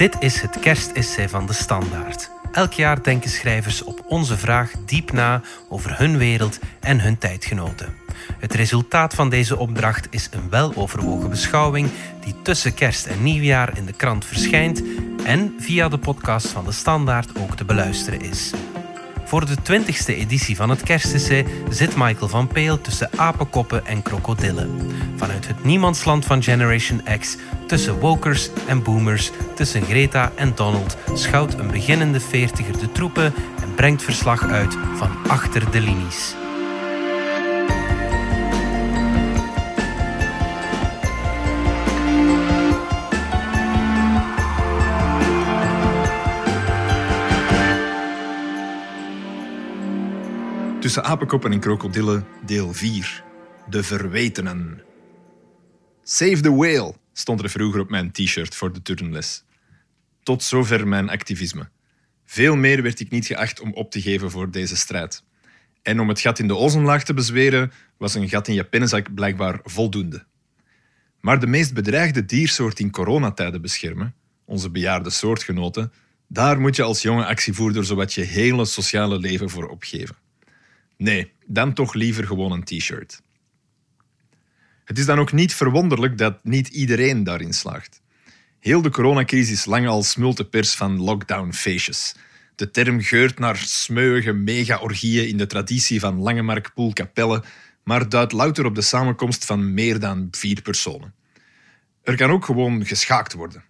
Dit is het kerstessay van de Standaard. Elk jaar denken schrijvers op onze vraag diep na over hun wereld en hun tijdgenoten. Het resultaat van deze opdracht is een weloverwogen beschouwing die tussen kerst en nieuwjaar in de krant verschijnt en via de podcast van de Standaard ook te beluisteren is. Voor de 20ste editie van het Kerstessay zit Michael van Peel tussen apenkoppen en krokodillen. Vanuit het niemandsland van Generation X, tussen wokers en boomers, tussen Greta en Donald, schouwt een beginnende veertiger de troepen en brengt verslag uit van achter de linies. Tussen apenkoppen en krokodillen, deel 4. De verwetenen. Save the whale stond er vroeger op mijn t-shirt voor de turnles. Tot zover mijn activisme. Veel meer werd ik niet geacht om op te geven voor deze strijd. En om het gat in de ozonlaag te bezweren, was een gat in je pennenzak blijkbaar voldoende. Maar de meest bedreigde diersoort in coronatijden beschermen, onze bejaarde soortgenoten, daar moet je als jonge actievoerder zowat je hele sociale leven voor opgeven. Nee, dan toch liever gewoon een t-shirt. Het is dan ook niet verwonderlijk dat niet iedereen daarin slaagt. Heel de coronacrisis lang al smult de pers van lockdown-feestjes. De term geurt naar smeuïge mega-orgieën in de traditie van Langemark Poel maar duidt louter op de samenkomst van meer dan vier personen. Er kan ook gewoon geschaakt worden.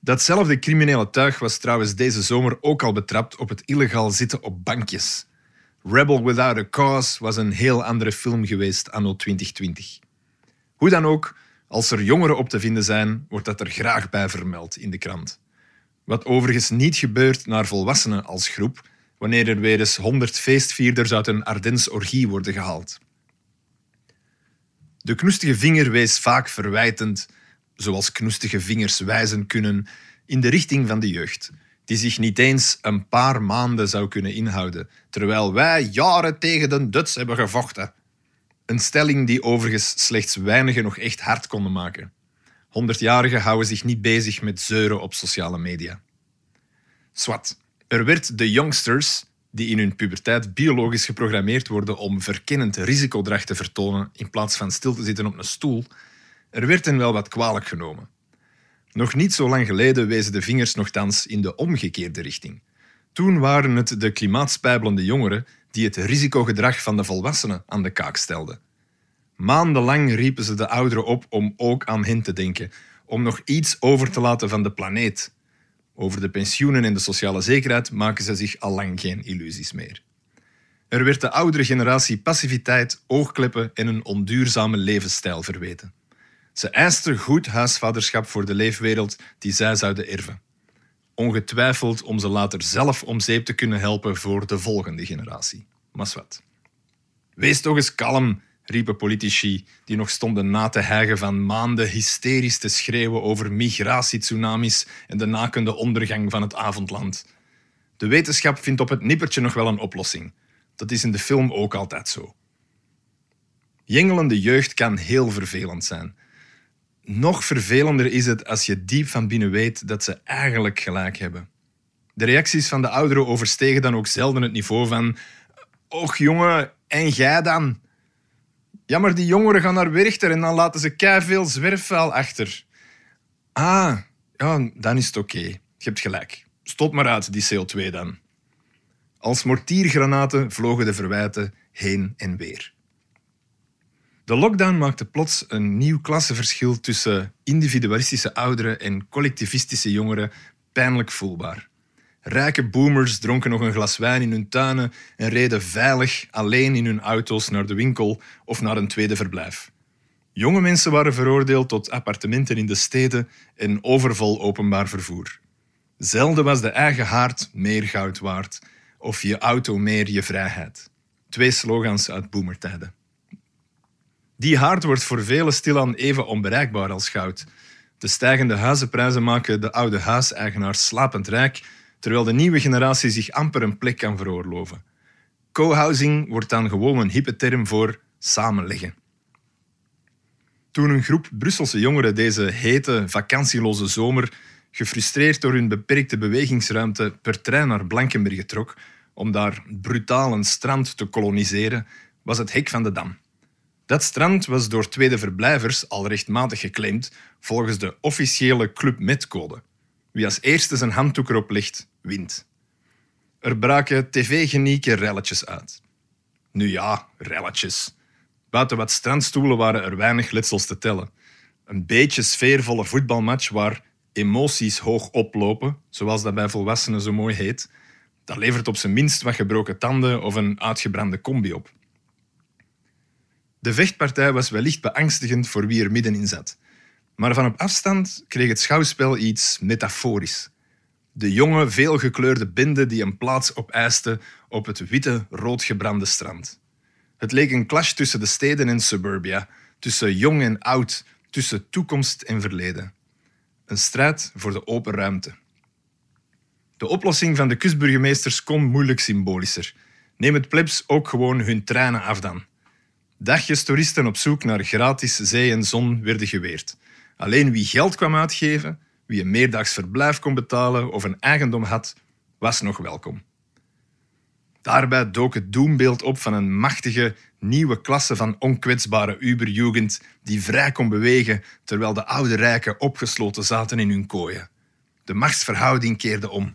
Datzelfde criminele tuig was trouwens deze zomer ook al betrapt op het illegaal zitten op bankjes. Rebel Without a Cause was een heel andere film geweest anno 2020. Hoe dan ook, als er jongeren op te vinden zijn, wordt dat er graag bij vermeld in de krant. Wat overigens niet gebeurt naar volwassenen als groep, wanneer er weer eens honderd feestvierders uit een Ardens orgie worden gehaald. De knoestige vinger wees vaak verwijtend, zoals knoestige vingers wijzen kunnen, in de richting van de jeugd die zich niet eens een paar maanden zou kunnen inhouden, terwijl wij jaren tegen de Duts hebben gevochten. Een stelling die overigens slechts weinigen nog echt hard konden maken. Honderdjarigen houden zich niet bezig met zeuren op sociale media. Swat. Er werd de youngsters, die in hun puberteit biologisch geprogrammeerd worden om verkennend risicodrag te vertonen in plaats van stil te zitten op een stoel, er werd hen wel wat kwalijk genomen. Nog niet zo lang geleden wezen de vingers nogthans in de omgekeerde richting. Toen waren het de klimaatspijbelende jongeren die het risicogedrag van de volwassenen aan de kaak stelden. Maandenlang riepen ze de ouderen op om ook aan hen te denken, om nog iets over te laten van de planeet. Over de pensioenen en de sociale zekerheid maken ze zich al lang geen illusies meer. Er werd de oudere generatie passiviteit, oogkleppen en een onduurzame levensstijl verweten. Ze eisten goed huisvaderschap voor de leefwereld die zij zouden erven. Ongetwijfeld om ze later zelf om zeep te kunnen helpen voor de volgende generatie. Maar wat. Wees toch eens kalm, riepen politici die nog stonden na te hijgen van maanden hysterisch te schreeuwen over migratietsunamis en de nakende ondergang van het avondland. De wetenschap vindt op het nippertje nog wel een oplossing. Dat is in de film ook altijd zo. Jengelende jeugd kan heel vervelend zijn. Nog vervelender is het als je diep van binnen weet dat ze eigenlijk gelijk hebben. De reacties van de ouderen overstegen dan ook zelden het niveau van Och jongen, en jij dan? Ja, maar die jongeren gaan naar Werchter en dan laten ze veel zwerfvuil achter. Ah, ja, dan is het oké. Je hebt gelijk. Stop maar uit, die CO2 dan. Als mortiergranaten vlogen de verwijten heen en weer. De lockdown maakte plots een nieuw klassenverschil tussen individualistische ouderen en collectivistische jongeren pijnlijk voelbaar. Rijke boomers dronken nog een glas wijn in hun tuinen en reden veilig alleen in hun auto's naar de winkel of naar een tweede verblijf. Jonge mensen waren veroordeeld tot appartementen in de steden en overvol openbaar vervoer. Zelden was de eigen haard meer goud waard of je auto meer je vrijheid. Twee slogans uit boomertijden. Die haard wordt voor velen stilaan even onbereikbaar als goud. De stijgende huizenprijzen maken de oude huiseigenaars slapend rijk, terwijl de nieuwe generatie zich amper een plek kan veroorloven. Co-housing wordt dan gewoon een hippe term voor samenleggen. Toen een groep Brusselse jongeren deze hete, vakantieloze zomer gefrustreerd door hun beperkte bewegingsruimte, per trein naar Blankenberge trok om daar brutaal een strand te koloniseren, was het hek van de Dam. Dat strand was door tweede verblijvers al rechtmatig geclaimd volgens de officiële Club. Wie als eerste zijn handdoek erop legt, wint. Er braken tv-genieke relletjes uit. Nu ja, relletjes. Buiten wat strandstoelen waren er weinig letsels te tellen. Een beetje sfeervolle voetbalmatch waar emoties hoog oplopen, zoals dat bij volwassenen zo mooi heet, dat levert op zijn minst wat gebroken tanden of een uitgebrande combi op. De vechtpartij was wellicht beangstigend voor wie er middenin zat. Maar van op afstand kreeg het schouwspel iets metaforisch. De jonge, veelgekleurde bende die een plaats opeiste op het witte, roodgebrande strand. Het leek een clash tussen de steden en suburbia, tussen jong en oud, tussen toekomst en verleden. Een strijd voor de open ruimte. De oplossing van de kustburgemeesters kon moeilijk symbolischer. Neem het plebs ook gewoon hun treinen af dan. Dagjes toeristen op zoek naar gratis zee en zon werden geweerd. Alleen wie geld kwam uitgeven, wie een meerdaags verblijf kon betalen of een eigendom had, was nog welkom. Daarbij dook het doembeeld op van een machtige nieuwe klasse van onkwetsbare Uberjugend die vrij kon bewegen terwijl de oude rijken opgesloten zaten in hun kooien. De machtsverhouding keerde om.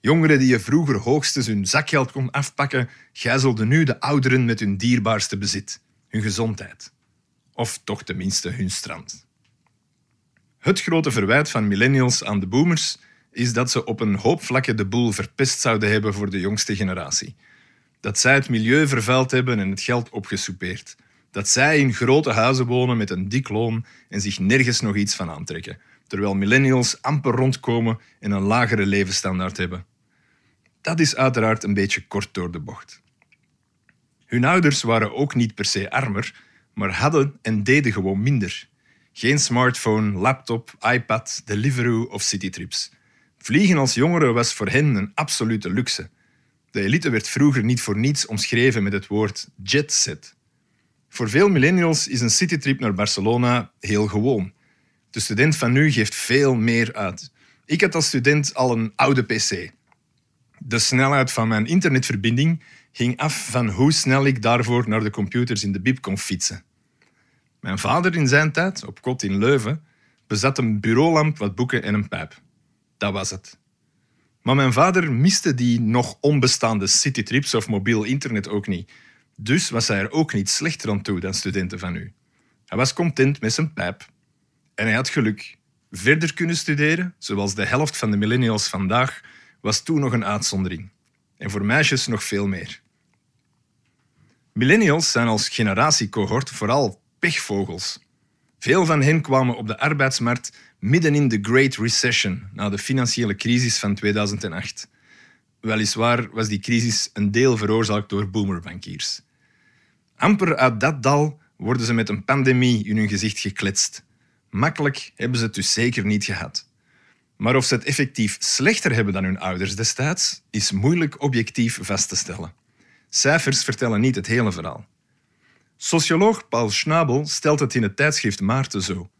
Jongeren die je vroeger hoogstens hun zakgeld kon afpakken, gijzelden nu de ouderen met hun dierbaarste bezit, hun gezondheid. Of toch tenminste hun strand. Het grote verwijt van millennials aan de boomers is dat ze op een hoop vlakken de boel verpest zouden hebben voor de jongste generatie. Dat zij het milieu vervuild hebben en het geld opgesoupeerd. Dat zij in grote huizen wonen met een dik loon en zich nergens nog iets van aantrekken, terwijl millennials amper rondkomen en een lagere levensstandaard hebben. Dat is uiteraard een beetje kort door de bocht. Hun ouders waren ook niet per se armer, maar hadden en deden gewoon minder. Geen smartphone, laptop, iPad, Deliveroo of citytrips. Vliegen als jongere was voor hen een absolute luxe. De elite werd vroeger niet voor niets omschreven met het woord jetset. Voor veel millennials is een citytrip naar Barcelona heel gewoon. De student van nu geeft veel meer uit. Ik had als student al een oude PC. De snelheid van mijn internetverbinding hing af van hoe snel ik daarvoor naar de computers in de bib kon fietsen. Mijn vader in zijn tijd, op kot in Leuven, bezat een bureaulamp, wat boeken en een pijp. Dat was het. Maar mijn vader miste die nog onbestaande citytrips of mobiel internet ook niet. Dus was hij er ook niet slechter aan toe dan studenten van nu. Hij was content met zijn pijp. En hij had geluk. Verder kunnen studeren, zoals de helft van de millennials vandaag, was toen nog een uitzondering. En voor meisjes nog veel meer. Millennials zijn als generatiecohort vooral pechvogels. Veel van hen kwamen op de arbeidsmarkt midden in de Great Recession, na de financiële crisis van 2008. Weliswaar was die crisis een deel veroorzaakt door boomerbankiers. Amper uit dat dal worden ze met een pandemie in hun gezicht gekletst. Makkelijk hebben ze het dus zeker niet gehad. Maar of ze het effectief slechter hebben dan hun ouders destijds, is moeilijk objectief vast te stellen. Cijfers vertellen niet het hele verhaal. Socioloog Paul Schnabel stelt het in het tijdschrift Maarten zo.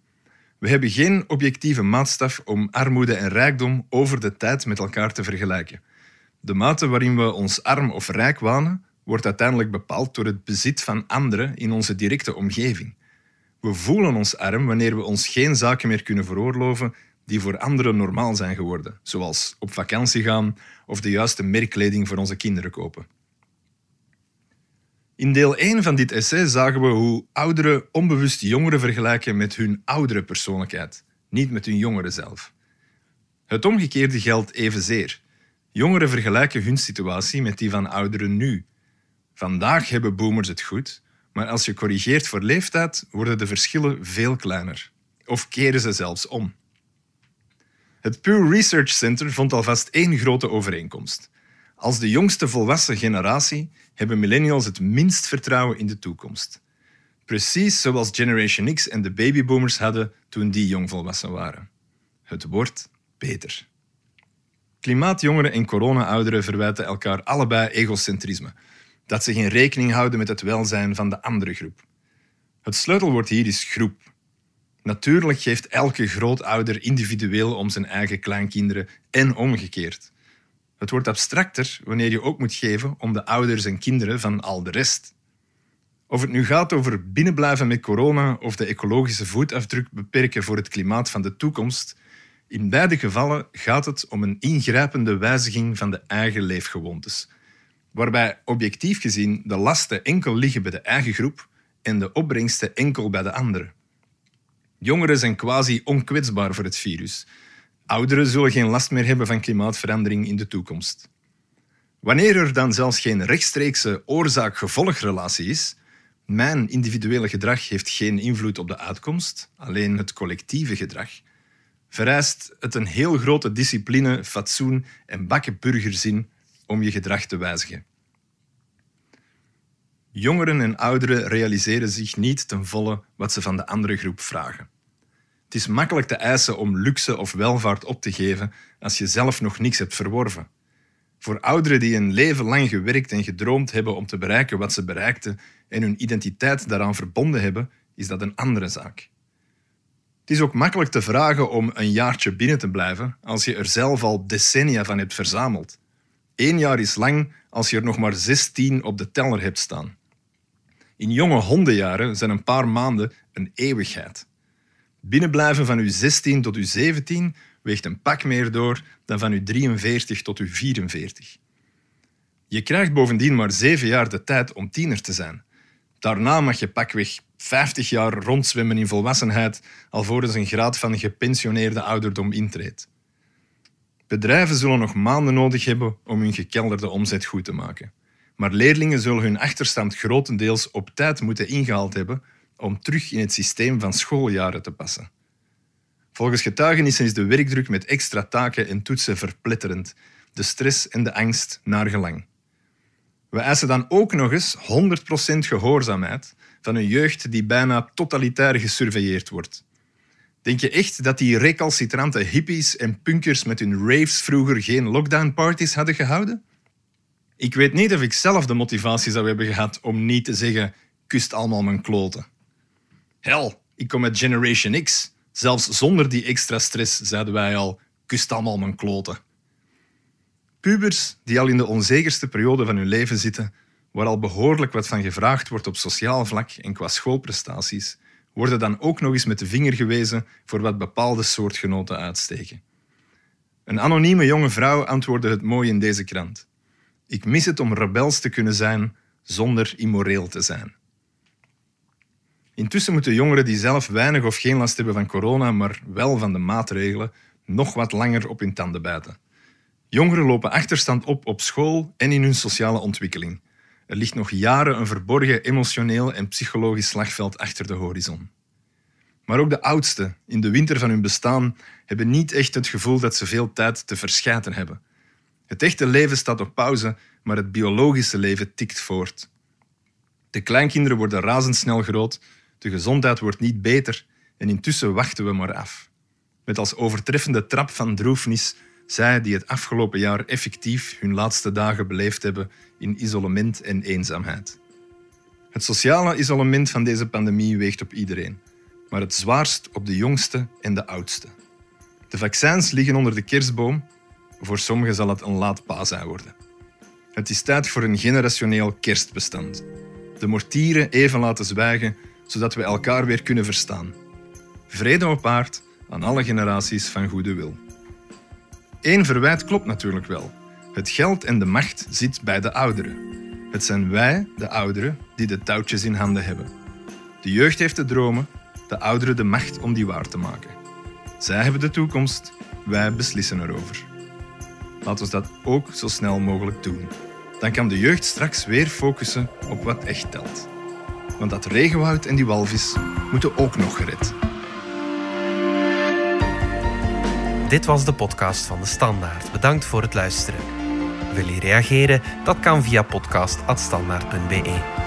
We hebben geen objectieve maatstaf om armoede en rijkdom over de tijd met elkaar te vergelijken. De mate waarin we ons arm of rijk wanen, wordt uiteindelijk bepaald door het bezit van anderen in onze directe omgeving. We voelen ons arm wanneer we ons geen zaken meer kunnen veroorloven die voor anderen normaal zijn geworden, zoals op vakantie gaan of de juiste merkkleding voor onze kinderen kopen. In deel 1 van dit essay zagen we hoe ouderen onbewust jongeren vergelijken met hun oudere persoonlijkheid, niet met hun jongeren zelf. Het omgekeerde geldt evenzeer. Jongeren vergelijken hun situatie met die van ouderen nu. Vandaag hebben boomers het goed, maar als je corrigeert voor leeftijd, worden de verschillen veel kleiner. Of keren ze zelfs om. Het Pew Research Center vond alvast één grote overeenkomst. Als de jongste volwassen generatie hebben millennials het minst vertrouwen in de toekomst. Precies zoals Generation X en de babyboomers hadden toen die jongvolwassen waren. Het wordt beter. Klimaatjongeren en corona-ouderen verwijten elkaar allebei egocentrisme, dat ze geen rekening houden met het welzijn van de andere groep. Het sleutelwoord hier is groep. Natuurlijk geeft elke grootouder individueel om zijn eigen kleinkinderen en omgekeerd. Het wordt abstracter wanneer je ook moet geven om de ouders en kinderen van al de rest. Of het nu gaat over binnenblijven met corona of de ecologische voetafdruk beperken voor het klimaat van de toekomst, in beide gevallen gaat het om een ingrijpende wijziging van de eigen leefgewoontes, waarbij objectief gezien de lasten enkel liggen bij de eigen groep en de opbrengsten enkel bij de anderen. Jongeren zijn quasi onkwetsbaar voor het virus. Ouderen zullen geen last meer hebben van klimaatverandering in de toekomst. Wanneer er dan zelfs geen rechtstreekse oorzaak-gevolgrelatie is, mijn individuele gedrag heeft geen invloed op de uitkomst, alleen het collectieve gedrag, vereist het een heel grote discipline, fatsoen en bakkenburgerzin om je gedrag te wijzigen. Jongeren en ouderen realiseren zich niet ten volle wat ze van de andere groep vragen. Is makkelijk te eisen om luxe of welvaart op te geven als je zelf nog niks hebt verworven. Voor ouderen die een leven lang gewerkt en gedroomd hebben om te bereiken wat ze bereikten en hun identiteit daaraan verbonden hebben, is dat een andere zaak. Het is ook makkelijk te vragen om een jaartje binnen te blijven als je er zelf al decennia van hebt verzameld. Eén jaar is lang als je er nog maar 16 op de teller hebt staan. In jonge hondenjaren zijn een paar maanden een eeuwigheid. Binnenblijven van uw 16 tot uw 17 weegt een pak meer door dan van uw 43 tot uw 44. Je krijgt bovendien maar zeven jaar de tijd om tiener te zijn. Daarna mag je pakweg 50 jaar rondzwemmen in volwassenheid alvorens een graad van gepensioneerde ouderdom intreedt. Bedrijven zullen nog maanden nodig hebben om hun gekelderde omzet goed te maken. Maar leerlingen zullen hun achterstand grotendeels op tijd moeten ingehaald hebben om terug in het systeem van schooljaren te passen. Volgens getuigenissen is de werkdruk met extra taken en toetsen verpletterend, de stress en de angst naar gelang. We eisen dan ook nog eens 100% gehoorzaamheid van een jeugd die bijna totalitair gesurveilleerd wordt. Denk je echt dat die recalcitrante hippies en punkers met hun raves vroeger geen lockdown-parties hadden gehouden? Ik weet niet of ik zelf de motivatie zou hebben gehad om niet te zeggen: kust allemaal mijn kloten. Hel, ik kom met Generation X. Zelfs zonder die extra stress zeiden wij al: kust allemaal mijn kloten. Pubers die al in de onzekerste periode van hun leven zitten, waar al behoorlijk wat van gevraagd wordt op sociaal vlak en qua schoolprestaties, worden dan ook nog eens met de vinger gewezen voor wat bepaalde soortgenoten uitsteken. Een anonieme jonge vrouw antwoordde het mooi in deze krant. Ik mis het om rebels te kunnen zijn zonder immoreel te zijn. Intussen moeten jongeren die zelf weinig of geen last hebben van corona, maar wel van de maatregelen, nog wat langer op hun tanden bijten. Jongeren lopen achterstand op op school en in hun sociale ontwikkeling. Er ligt nog jaren een verborgen emotioneel en psychologisch slagveld achter de horizon. Maar ook de oudsten, in de winter van hun bestaan, hebben niet echt het gevoel dat ze veel tijd te verschijten hebben. Het echte leven staat op pauze, maar het biologische leven tikt voort. De kleinkinderen worden razendsnel groot, de gezondheid wordt niet beter en intussen wachten we maar af. Met als overtreffende trap van droefnis zij die het afgelopen jaar effectief hun laatste dagen beleefd hebben in isolement en eenzaamheid. Het sociale isolement van deze pandemie weegt op iedereen, maar het zwaarst op de jongste en de oudste. De vaccins liggen onder de kerstboom, voor sommigen zal het een laat paasei worden. Het is tijd voor een generationeel kerstbestand. De mortieren even laten zwijgen, zodat we elkaar weer kunnen verstaan. Vrede op aard aan alle generaties van goede wil. Eén verwijt klopt natuurlijk wel. Het geld en de macht zit bij de ouderen. Het zijn wij, de ouderen, die de touwtjes in handen hebben. De jeugd heeft de dromen, de ouderen de macht om die waar te maken. Zij hebben de toekomst, wij beslissen erover. Laten we dat ook zo snel mogelijk doen. Dan kan de jeugd straks weer focussen op wat echt telt. Want dat regenwoud en die walvis moeten ook nog gered. Dit was de podcast van de Standaard. Bedankt voor het luisteren. Wil je reageren? Dat kan via podcast.standaard.be.